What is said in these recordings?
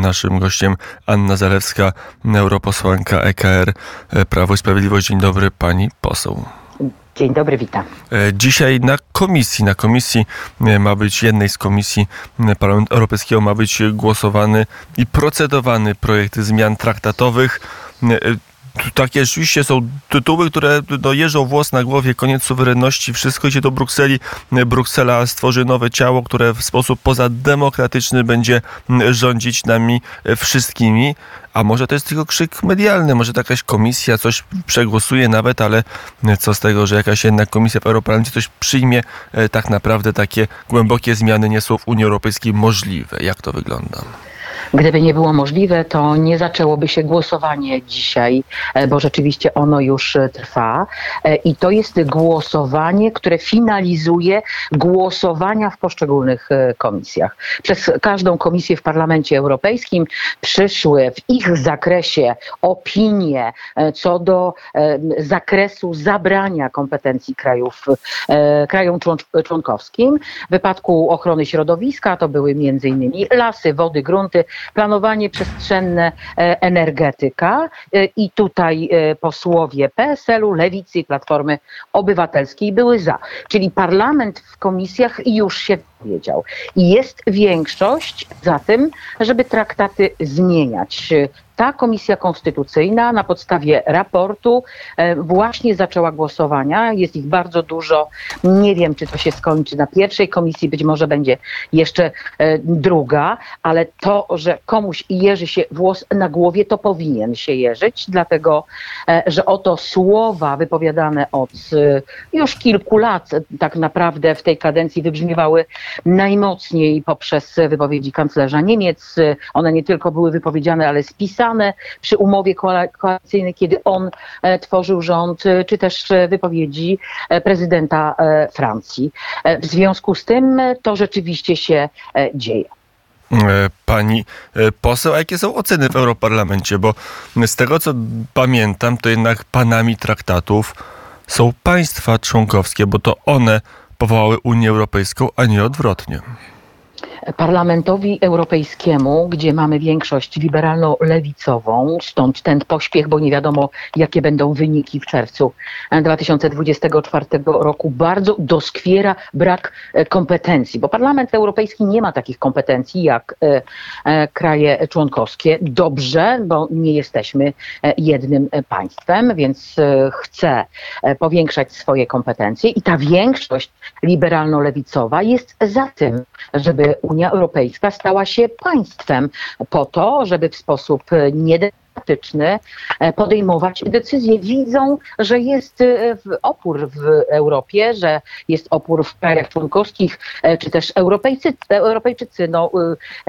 Naszym gościem Anna Zalewska, europosłanka EKR Prawo i Sprawiedliwość. Dzień dobry, pani poseł. Dzień dobry, witam. E, dzisiaj na komisji, na komisji e, ma być, jednej z komisji e, Parlamentu Europejskiego ma być głosowany i procedowany projekt zmian traktatowych takie rzeczywiście są tytuły, które no, jeżą włos na głowie, koniec suwerenności, wszystko idzie do Brukseli. Bruksela stworzy nowe ciało, które w sposób pozademokratyczny będzie rządzić nami wszystkimi. A może to jest tylko krzyk medialny, może to jakaś komisja coś przegłosuje nawet, ale co z tego, że jakaś jednak komisja w Europarlamencie coś przyjmie, e, tak naprawdę takie głębokie zmiany nie są w Unii Europejskiej możliwe. Jak to wygląda? Gdyby nie było możliwe, to nie zaczęłoby się głosowanie dzisiaj, e, bo rzeczywiście ono już e, trwa. E, I to jest głosowanie, które finalizuje głosowania w poszczególnych komisjach. Przez każdą komisję w Parlamencie Europejskim przyszły w ich zakresie opinie co do zakresu zabrania kompetencji krajów, krajom członkowskim. W wypadku ochrony środowiska to były innymi lasy, wody, grunty, planowanie przestrzenne, e, energetyka e, i tutaj e, posłowie PSL-u, Lewicy i Platformy Obywatelskiej były za. Czyli parlament w komisjach już się wiedział. Jest większość za tym, żeby traktaty zmieniać ta komisja konstytucyjna na podstawie raportu e, właśnie zaczęła głosowania. Jest ich bardzo dużo. Nie wiem, czy to się skończy na pierwszej komisji, być może będzie jeszcze e, druga, ale to, że komuś jeży się włos na głowie, to powinien się jeżyć, dlatego e, że oto słowa wypowiadane od już kilku lat tak naprawdę w tej kadencji wybrzmiewały najmocniej poprzez wypowiedzi kanclerza Niemiec. One nie tylko były wypowiedziane, ale spisane przy umowie koalicyjnej, kiedy on e, tworzył rząd, e, czy też e, wypowiedzi prezydenta Francji. W związku z tym to rzeczywiście się dzieje pani poseł, a jakie są oceny w Europarlamencie? Bo z tego co pamiętam, to jednak panami traktatów są państwa członkowskie, bo to one powołały Unię Europejską, a nie odwrotnie. Parlamentowi Europejskiemu, gdzie mamy większość liberalno-lewicową, stąd ten pośpiech, bo nie wiadomo, jakie będą wyniki w czerwcu 2024 roku, bardzo doskwiera brak e, kompetencji, bo Parlament Europejski nie ma takich kompetencji jak e, e, kraje członkowskie. Dobrze, bo nie jesteśmy jednym państwem, więc chce powiększać swoje kompetencje i ta większość liberalno-lewicowa jest za tym, żeby Unia Europejska stała się państwem po to, żeby w sposób nie E, podejmować decyzje. Widzą, że jest e, opór w Europie, że jest opór w krajach członkowskich, e, czy też Europejczycy, Europejczycy no,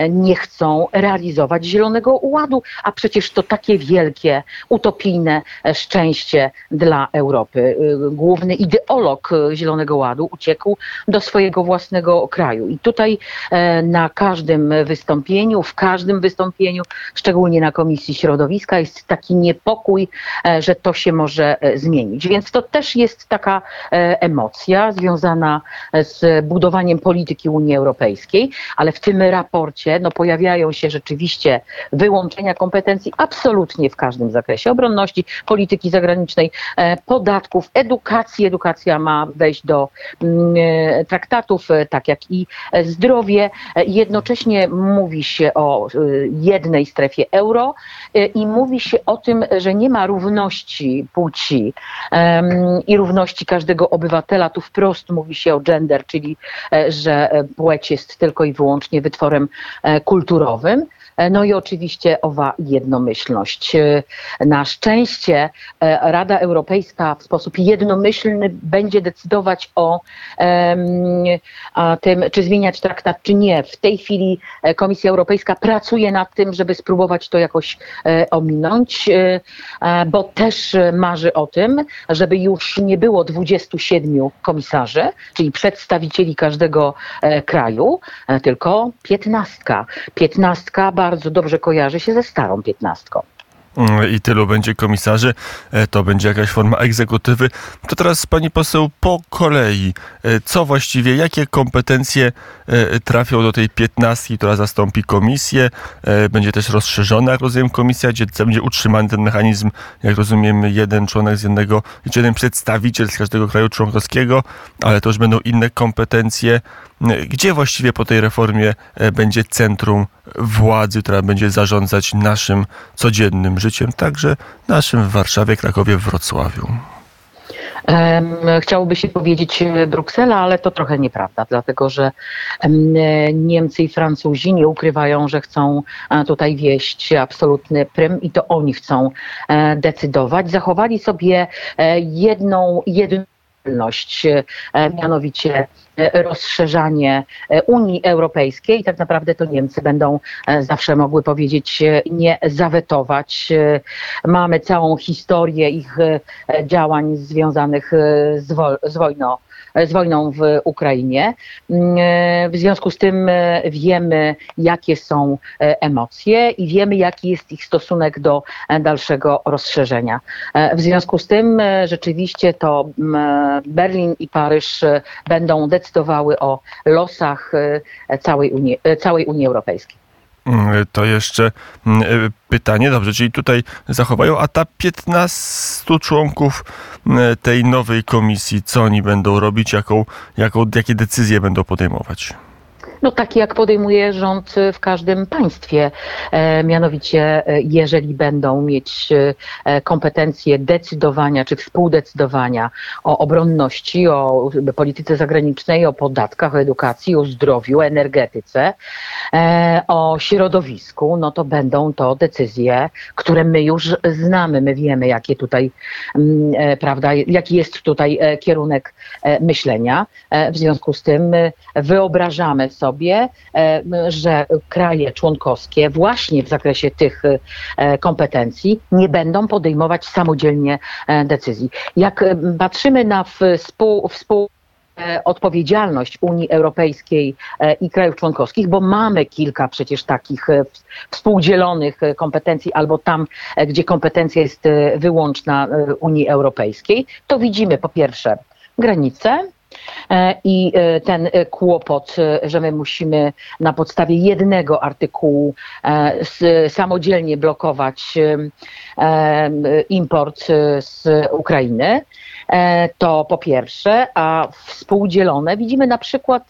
nie chcą realizować Zielonego Ładu, a przecież to takie wielkie, utopijne szczęście dla Europy. Główny ideolog Zielonego Ładu uciekł do swojego własnego kraju. I tutaj na każdym wystąpieniu, w każdym wystąpieniu, szczególnie na Komisji Środowiska, środowiska, jest taki niepokój, e, że to się może e, zmienić. Więc to też jest taka e, emocja związana z budowaniem polityki Unii Europejskiej, ale w tym raporcie no, pojawiają się rzeczywiście wyłączenia kompetencji absolutnie w każdym zakresie obronności, polityki zagranicznej, podatków, edukacji. Edukacja ma wejść do mm, traktatów, tak jak i zdrowie. Jednocześnie mówi się o jednej strefie euro i mówi się o tym, że nie ma równości płci um, i równości każdego obywatela. Tu wprost mówi się o gender, czyli e, że płeć jest tylko i wyłącznie wytworem e, kulturowym. E, no i oczywiście owa jednomyślność. E, na szczęście e, Rada Europejska w sposób jednomyślny będzie decydować o tym, czy zmieniać traktat, czy nie. W tej chwili Komisja Europejska pracuje nad tym, żeby spróbować to jakoś ominąć, bo też marzy o tym, żeby już nie było 27 komisarzy, czyli przedstawicieli każdego kraju, tylko 15. 15 bardzo dobrze kojarzy się ze starą piętnastką. mm, i tylu będzie komisarzy, e, to będzie jakaś forma egzekutywy. To teraz pani poseł po kolei, e, co właściwie, jakie kompetencje e, trafią do tej piętnastki, która zastąpi komisję? Będzie też rozszerzona, jak rozumiem, komisja, gdzie będzie utrzymany ten mechanizm, jak rozumiem, jeden członek z jednego, jeden przedstawiciel z każdego kraju członkowskiego, ale to już będą inne kompetencje. Gdzie właściwie po tej reformie będzie centrum władzy, która będzie zarządzać naszym codziennym życiem, także naszym w Warszawie, Krakowie, Wrocławiu. Chciałoby się powiedzieć e, Bruksela, ale to trochę nieprawda, dlatego że Niemcy i Francuzi nie ukrywają, że chcą e, tutaj wieść absolutny prym i to oni chcą e, decydować. Zachowali sobie jedną, jedną mianowicie rozszerzanie Unii Europejskiej. Tak naprawdę to Niemcy będą zawsze mogły powiedzieć nie zawetować. Mamy całą historię ich działań związanych z, wo z wojną z wojną w Ukrainie. W związku z tym wiemy, jakie są emocje i wiemy, jaki jest ich stosunek do dalszego rozszerzenia. W związku z tym rzeczywiście to Berlin i Paryż będą decydowały o losach całej Unii, całej Unii Europejskiej. Mm, to jeszcze mm, e, pytanie, dobrze, czyli tutaj zachowają, a ta 15 członków mm, tej nowej komisji, co oni będą robić, jaką, jaką, jakie decyzje będą podejmować? No takie jak podejmuje rząd w każdym państwie. E, mianowicie, e, jeżeli będą mieć e, kompetencje decydowania czy współdecydowania o obronności, o polityce zagranicznej, o podatkach, o edukacji, o zdrowiu, energetyce, o środowisku, no to będą to decyzje, które my już znamy. My wiemy, jakie tutaj, mm, prawda, jaki jest tutaj kierunek myślenia. W związku z tym wyobrażamy sobie, sobie, e, że kraje członkowskie właśnie w zakresie tych e, kompetencji nie będą podejmować samodzielnie e, decyzji. Jak patrzymy na współ, współ odpowiedzialność Unii Europejskiej i krajów członkowskich, bo mamy kilka przecież takich współdzielonych kompetencji, albo tam, gdzie kompetencja jest wyłączna Unii Europejskiej, to widzimy po pierwsze granice, I e, ten e, kłopot, że my musimy na podstawie jednego artykułu samodzielnie blokować import z Ukrainy, to po pierwsze, a współdzielone widzimy na przykład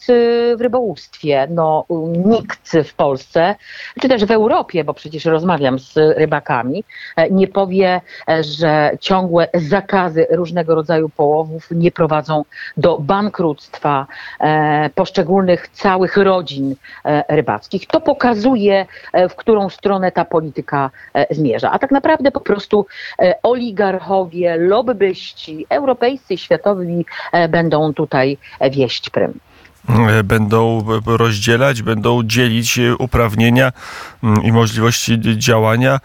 w rybołówstwie. No, nikt w Polsce, czy też w Europie, bo przecież rozmawiam z rybakami, nie powie, że ciągłe zakazy różnego rodzaju połowów nie prowadzą do bankructwa e, poszczególnych całych rodzin e, rybackich. To pokazuje, e, w którą stronę ta polityka zmierza. A tak naprawdę prostu oligarchowie, lobbyści europejscy światowi będą tutaj wieść prym. Będą rozdzielać, będą dzielić uprawnienia mm, i możliwości działania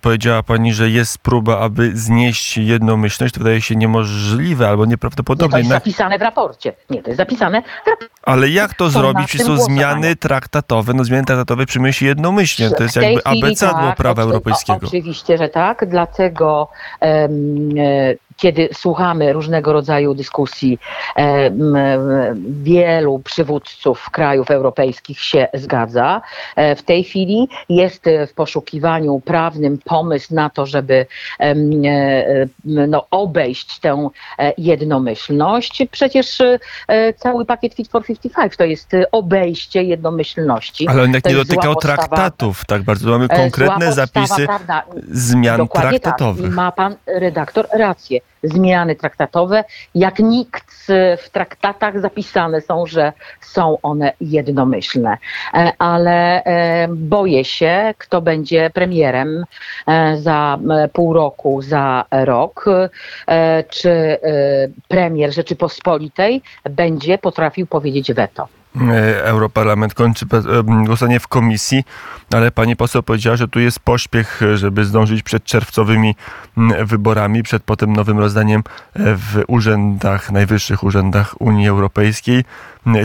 powiedziała pani, że jest próba, aby znieść jednomyślność. To wydaje się niemożliwe albo nieprawdopodobne. Nie, to jest zapisane w raporcie. Nie, to jest zapisane w raporcie. Ale jak to, to zrobić? Czy są zmiany traktatowe? No zmiany traktatowe przyjmuje się jednomyślnie. To jest jakby abecadło tak, prawa europejskiego. Oczywiście, że tak. Dlatego um, kiedy słuchamy różnego rodzaju dyskusji, e, wielu przywódców krajów europejskich się zgadza. E, w tej chwili jest w poszukiwaniu prawnym pomysł na to, żeby e, no, obejść tę jednomyślność. Przecież cały pakiet Fit for 55 to jest obejście jednomyślności. Ale on jak nie dotykał traktatów, tak bardzo mamy konkretne zapisy zmian tak. traktatowych. Tak. Ma pan redaktor rację zmiany traktatowe. Jak nikt w traktatach zapisane są, że są one jednomyślne. E, ale e, boję się, kto będzie premierem e, za pół roku, za rok, czy premier Rzeczypospolitej będzie potrafił powiedzieć weto. E, Europarlament kończy e, głosowanie w komisji, ale pani poseł powiedziała, że tu jest pośpiech, żeby zdążyć przed czerwcowymi wyborami, przed potem nowym rozdaniem w urzędach, najwyższych urzędach Unii Europejskiej.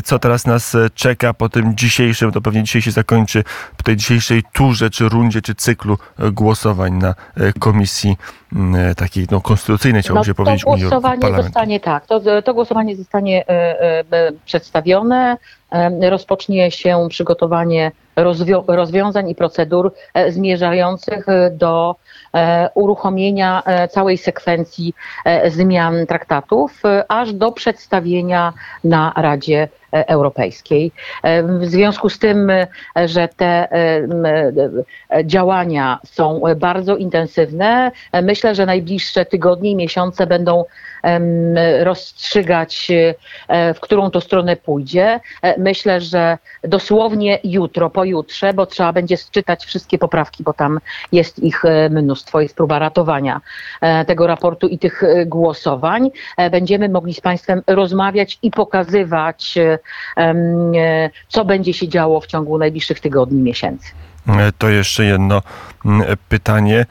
Co teraz nas czeka po tym dzisiejszym, to pewnie dzisiaj się zakończy, po tej dzisiejszej turze, czy rundzie, czy cyklu głosowań na komisji takiej no, konstytucyjnej, chciałbym no, się powiedzieć, Unii zostanie tak, to, to głosowanie zostanie przedstawione. Rozpocznie się przygotowanie rozwiązań i procedur e, zmierzających e, do e, uruchomienia całej sekwencji zmian traktatów, aż do przedstawienia na Radzie Europejskiej. W związku z tym, że te działania są bardzo intensywne, myślę, że najbliższe tygodnie i miesiące będą rozstrzygać, w którą to stronę pójdzie. Myślę, że dosłownie jutro, pojutrze, bo trzeba będzie czytać wszystkie poprawki, bo tam jest ich e, mnóstwo, jest próba ratowania e, tego raportu i tych e, głosowań. Będziemy mogli z Państwem rozmawiać i pokazywać, co będzie się działo w ciągu najbliższych tygodni, miesięcy. To jeszcze jedno pytanie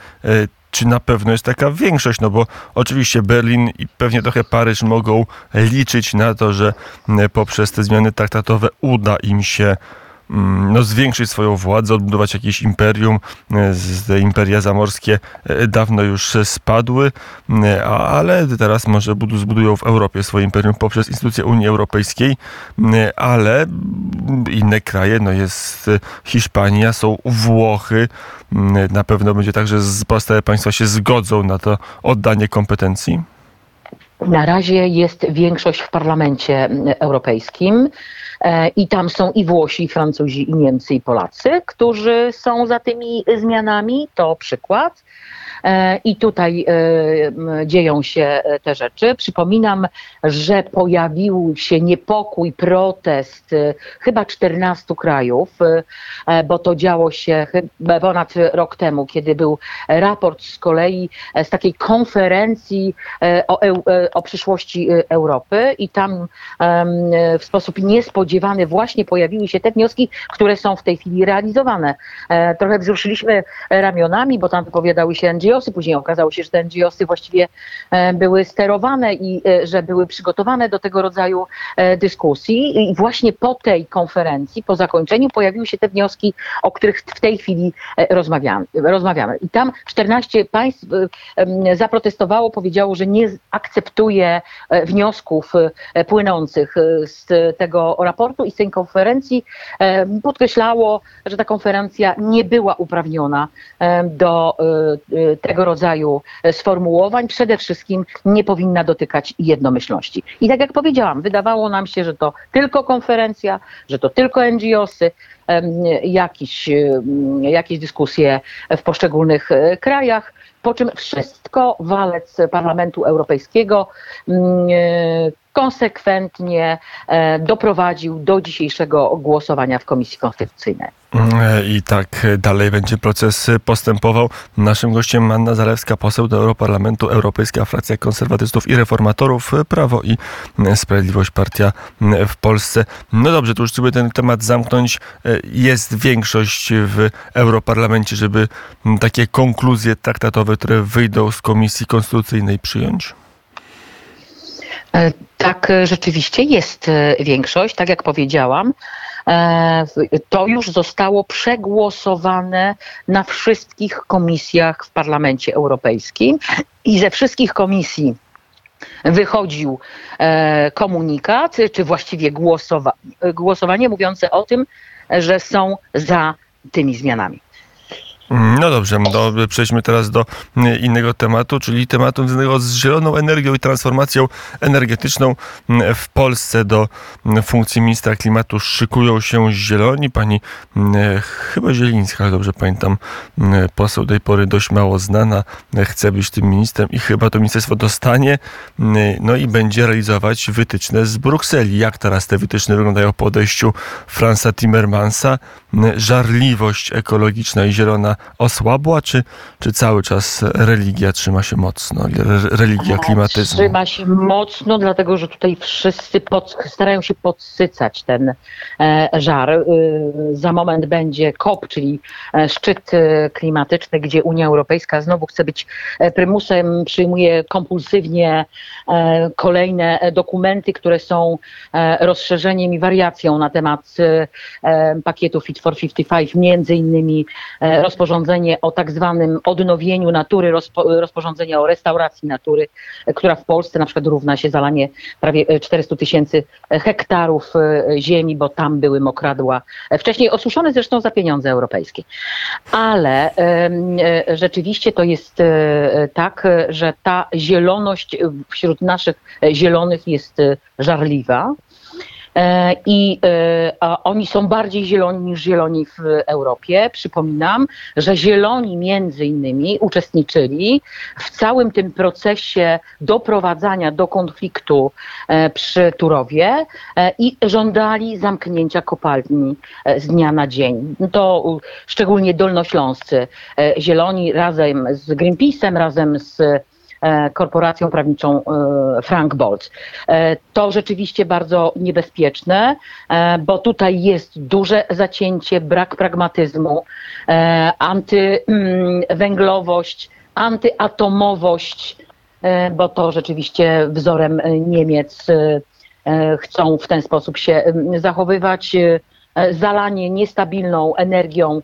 czy na pewno jest taka większość, no bo oczywiście Berlin i pewnie trochę Paryż mogą liczyć na to, że poprzez te zmiany traktatowe uda im się Mm, no, zwiększyć swoją władzę, odbudować jakieś imperium. E, te imperia zamorskie e, dawno już spadły, e, ale teraz może zbudują w Europie swoje imperium poprzez instytucje Unii Europejskiej, ale inne kraje, no jest Hiszpania, są Włochy, na pewno będzie tak, że pozostałe państwa się zgodzą na to oddanie kompetencji. Na razie jest większość w parlamencie europejskim. E, I tam są i Włosi, i Francuzi, i Niemcy, i Polacy, którzy są za tymi zmianami. To przykład. E, I tutaj e, dzieją się te rzeczy. Przypominam, że pojawił się niepokój, protest chyba 14 krajów, bo to działo się ponad rok temu, kiedy był raport z kolei z takiej konferencji o, o przyszłości Europy i tam w sposób niespodziewany spodziewany właśnie pojawiły się te wnioski, które są w tej chwili realizowane. E, trochę wzruszyliśmy ramionami, bo tam wypowiadały się NGOsy, później okazało się, że te NGOsy właściwie e, były sterowane i e, że były przygotowane do tego rodzaju dyskusji. I właśnie po tej konferencji, po zakończeniu pojawiły się te wnioski, o których w tej chwili rozmawiamy. rozmawiamy. I tam 14 państw zaprotestowało, powiedziało, że nie akceptuje wniosków płynących z tego raportu i z tej konferencji podkreślało, że ta konferencja nie była uprawniona do e, e, tego rodzaju sformułowań. Przede wszystkim nie powinna dotykać jednomyślności. I tak jak powiedziałam, wydawało nam się, że to tylko konferencja, że to tylko NGOsy, jakieś, jakieś dyskusje w poszczególnych e, krajach, po czym wszystko walec Parlamentu Europejskiego konsekwentnie e, doprowadził do dzisiejszego głosowania w Komisji Konstytucyjnej. I tak dalej będzie proces postępował. Naszym gościem Anna Zalewska, poseł do Europarlamentu, Europejska Frakcja Konserwatystów i Reformatorów, Prawo i Sprawiedliwość, partia w Polsce. No dobrze, to już żeby ten temat zamknąć. Jest większość w Europarlamencie, żeby takie konkluzje traktatowe, które wyjdą z Komisji Konstytucyjnej przyjąć? E, tak, e, rzeczywiście jest e, większość, tak jak powiedziałam. To już zostało przegłosowane na wszystkich komisjach w Parlamencie Europejskim i ze wszystkich komisji wychodził komunikat, czy właściwie głosowa głosowanie mówiące o tym, że są za tymi zmianami. No dobrze, do, przejdźmy teraz do mm, innego tematu, czyli tematu związanego z zieloną energią i transformacją energetyczną. Mm, w Polsce do funkcji ministra klimatu szykują się zieloni. Pani chyba Zielińska, dobrze pamiętam, poseł tej pory dość mało znana, chce być tym ministrem i chyba to ministerstwo dostanie, no i będzie realizować wytyczne z Brukseli. Jak teraz te wytyczne wyglądają po odejściu Franza Timmermansa? Żarliwość ekologiczna i zielona osłabła, czy, czy cały czas religia trzyma się mocno? Religia klimatyzmu? Trzyma się mocno, dlatego że tutaj wszyscy pod, starają się podsycać ten e, żar. E, za moment będzie COP, czyli e, szczyt klimatyczny, gdzie Unia Europejska znowu chce być prymusem, przyjmuje kompulsywnie kolejne dokumenty, które są rozszerzeniem i wariacją na temat pakietu Fit for 55, między innymi rozporządzenie o tak zwanym odnowieniu natury, rozporządzenie o restauracji natury, która w Polsce na przykład równa się zalanie prawie 400 tysięcy hektarów ziemi, bo tam były mokradła, wcześniej osuszone zresztą za pieniądze europejskie. Ale rzeczywiście to jest tak, że ta zieloność wśród naszych zielonych jest żarliwa. E, I e, oni są bardziej zieloni niż zieloni w Europie. Przypominam, że zieloni między innymi uczestniczyli w całym tym procesie doprowadzania do konfliktu e, przy Turowie i żądali zamknięcia kopalni z dnia na dzień. To szczególnie dolnośląscy zieloni razem z Greenpeace'em, razem z korporacją prawniczą e, Frank Bolt. E, to rzeczywiście bardzo niebezpieczne, bo tutaj jest duże zacięcie, brak pragmatyzmu, antywęglowość, antyatomowość, bo to rzeczywiście wzorem Niemiec chcą w ten sposób się zachowywać. Zalanie niestabilną energią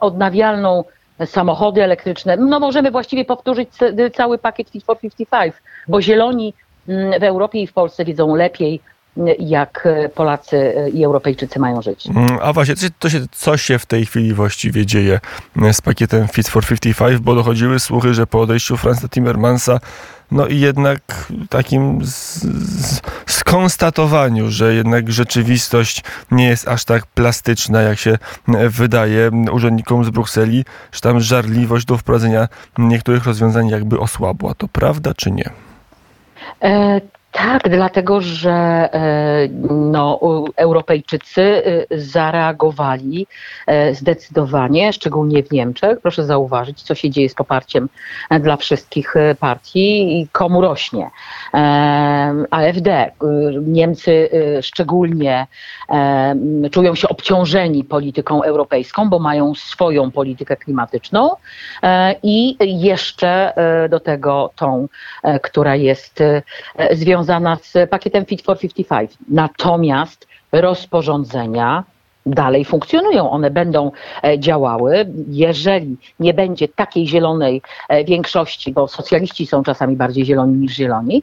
odnawialną samochody elektryczne. No możemy właściwie powtórzyć cały pakiet Fit for 55, bo zieloni mm, w Europie i w Polsce wiedzą lepiej, mm, jak Polacy i Europejczycy mają żyć. Mm, a właśnie, to się, co się w tej chwili właściwie dzieje z pakietem Fit for 55, bo dochodziły słuchy, że po odejściu Franza Timmermansa no i jednak takim skonstatowaniu, że jednak rzeczywistość nie jest aż tak plastyczna, jak się wydaje urzędnikom z Brukseli, że tam żarliwość do wprowadzenia niektórych rozwiązań jakby osłabła. To prawda czy nie? E, tak, dlatego że e, no, Europejczycy e, zareagowali e, zdecydowanie, szczególnie w Niemczech. Proszę zauważyć, co się dzieje z poparciem dla wszystkich partii i komu rośnie. AfD. Niemcy szczególnie czują się obciążeni polityką europejską, bo mają swoją politykę klimatyczną i jeszcze do tego tą, która jest związana związana z pakietem Fit for 55. Natomiast rozporządzenia dalej funkcjonują, one będą e, działały. Jeżeli nie będzie takiej zielonej e, większości, bo socjaliści są czasami bardziej zieloni niż zieloni,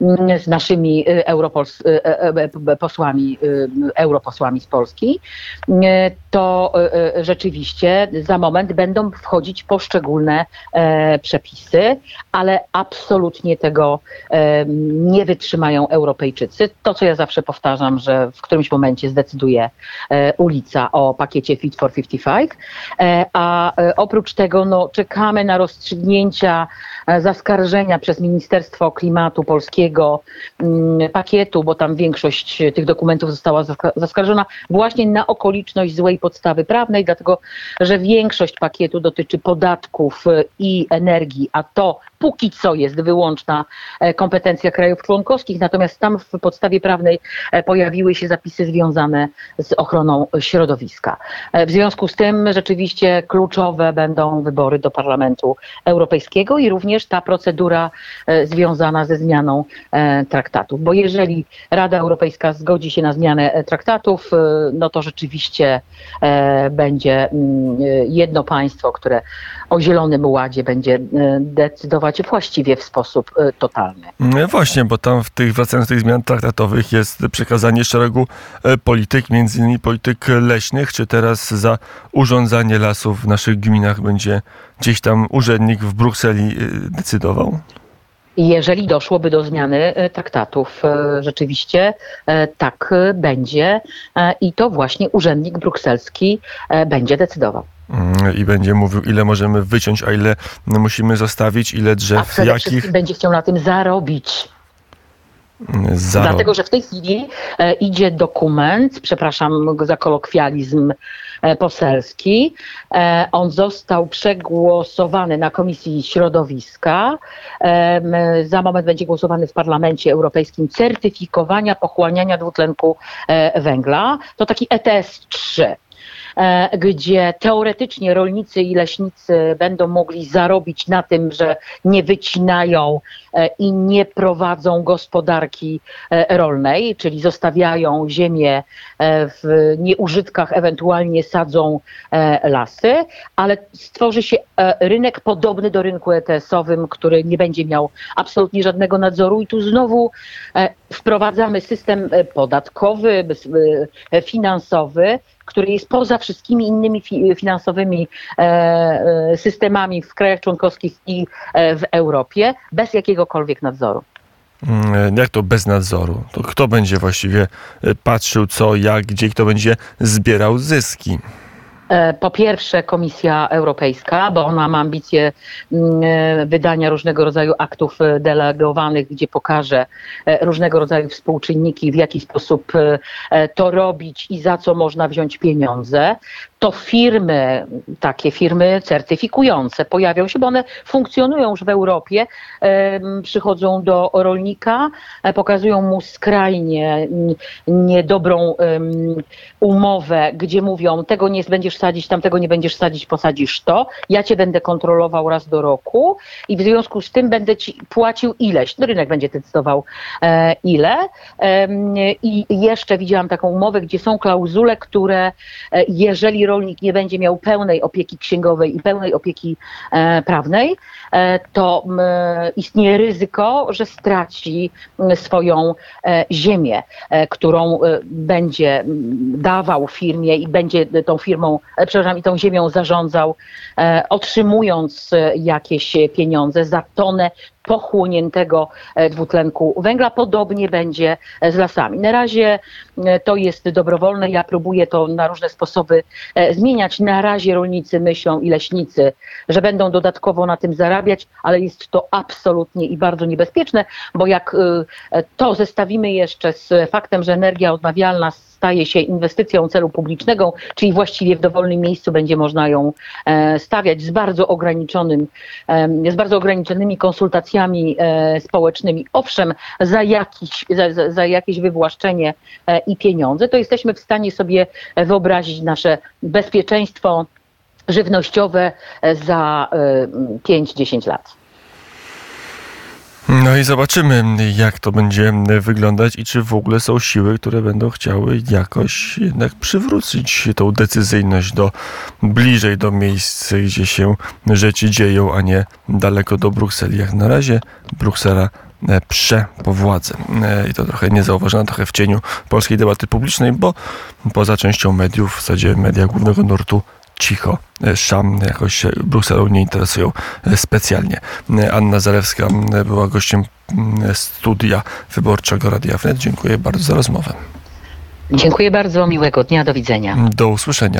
mm, z naszymi e, europols, posłami, europosłami z Polski, to rzeczywiście za moment będą wchodzić poszczególne przepisy, ale absolutnie tego nie wytrzymają Europejczycy. To, co ja zawsze powtarzam, że w którymś momencie zdecyduje ulica o pakiecie Fit for 55, e, a e, oprócz tego no, czekamy na rozstrzygnięcia e, zaskarżenia przez Ministerstwo Klimatu Polskiego mm, pakietu, bo tam większość tych dokumentów została zaskarżona właśnie na okoliczność złej podstawy prawnej, dlatego że większość pakietu dotyczy podatków i energii, a to póki co jest wyłączna kompetencja krajów członkowskich, natomiast tam w podstawie prawnej pojawiły się zapisy związane z ochroną środowiska. E, w związku z tym rzeczywiście kluczowe będą wybory do Parlamentu Europejskiego i również ta procedura e, związana ze zmianą e, traktatów. Bo jeżeli Rada Europejska zgodzi się na zmianę traktatów, no to rzeczywiście będzie mm, jedno państwo, które o Zielonym Ładzie będzie decydować właściwie w sposób totalny. No właśnie, bo tam w tych, wracając do tych zmian traktatowych jest przekazanie szeregu polityk, między innymi polityk leśnych, czy teraz za urządzanie lasów w naszych gminach będzie gdzieś tam urzędnik w Brukseli y, decydował? Jeżeli doszłoby do zmiany y, traktatów, y, rzeczywiście tak będzie i to właśnie urzędnik brukselski będzie decydował. Mm, I będzie mówił, ile możemy wyciąć, a ile musimy zostawić, ile drzew, a przede jakich. Będzie chciał na tym zarobić. Dlatego, że w tej chwili e, idzie dokument, przepraszam za kolokwializm e, poselski. E, On został przegłosowany na Komisji Środowiska. Em, Za moment będzie głosowany w Parlamencie Europejskim certyfikowania pochłaniania dwutlenku e, węgla. To taki ETS 3 e, gdzie teoretycznie rolnicy i leśnicy będą mogli zarobić na tym, że nie wycinają e, i nie prowadzą gospodarki e, rolnej, czyli zostawiają ziemię e, w nieużytkach, ewentualnie sadzą e, lasy, ale stworzy się e, rynek podobny do rynku ETS-owym, który nie będzie miał absolutnie żadnego nadzoru. I tu znowu e, wprowadzamy system e, podatkowy, e, finansowy, który jest poza wszystkimi innymi fi- finansowymi e, e, systemami w krajach członkowskich i e, w Europie, bez jakiegokolwiek nadzoru. Mm, Jak to bez nadzoru? To kto będzie właściwie e, patrzył co, jak, gdzie, kto będzie zbierał zyski? E, Po pierwsze Komisja Europejska, bo ona ma ambicje mm, e, wydania różnego rodzaju aktów e, delegowanych, gdzie pokaże różnego rodzaju współczynniki, w jaki sposób to robić i za co można wziąć pieniądze. To firmy, takie firmy certyfikujące pojawią się, bo one funkcjonują już w Europie, przychodzą do rolnika, pokazują mu skrajnie niedobrą umowę, gdzie mówią, tego nie będziesz sadzić, tamtego nie będziesz sadzić, posadzisz to. Ja cię będę kontrolował raz do roku i w związku z tym będę ci płacił ileś. No, rynek będzie decydował e, ile. Em, I jeszcze widziałam taką umowę, gdzie są klauzule, które e, jeżeli rolnik nie będzie miał pełnej opieki księgowej i pełnej opieki e, prawnej, e, to istnieje ryzyko, że straci swoją e, ziemię, e, którą e, będzie dawał firmie i będzie tą firmą, e, przepraszam, i tą ziemią zarządzał, e, otrzymując e, jakieś pieniądze za tonę pochłoniętego e, dwutlenku węgla. Podobnie będzie e, z lasami. Na razie e, to jest dobrowolne. Ja próbuję to na różne sposoby e, zmieniać. Na razie rolnicy myślą i leśnicy, że będą dodatkowo na tym zarabiać, ale jest to absolutnie i bardzo niebezpieczne, bo jak e, to zestawimy jeszcze z faktem, że energia odnawialna staje się inwestycją celu publicznego, czyli właściwie w dowolnym miejscu będzie można ją e, stawiać z bardzo ograniczonym, em, z bardzo ograniczonymi konsultacjami e, społecznymi. Owszem, za, jakiś, za, za, jakieś wywłaszczenie e, i pieniądze, to jesteśmy w stanie sobie wyobrazić nasze bezpieczeństwo żywnościowe e, za e, 5-10 lat. No i zobaczymy, jak to będzie wyglądać i czy w ogóle są siły, które będą chciały jakoś jednak przywrócić tą decyzyjność do bliżej do miejsc, gdzie się rzeczy dzieją, a nie daleko do Brukseli. Jak na razie Bruksela e, prze po. E, I to trochę niezauważone, trochę w cieniu polskiej debaty publicznej, bo poza częścią mediów, w zasadzie media głównego nurtu cicho. E, Szam jakoś się Brukselą nie interesują e, specjalnie. E, Anna Zalewska była gościem studia wyborczego Radia Wnet. Dziękuję bardzo za rozmowę. Dziękuję bardzo, miłego dnia, do widzenia. Do usłyszenia.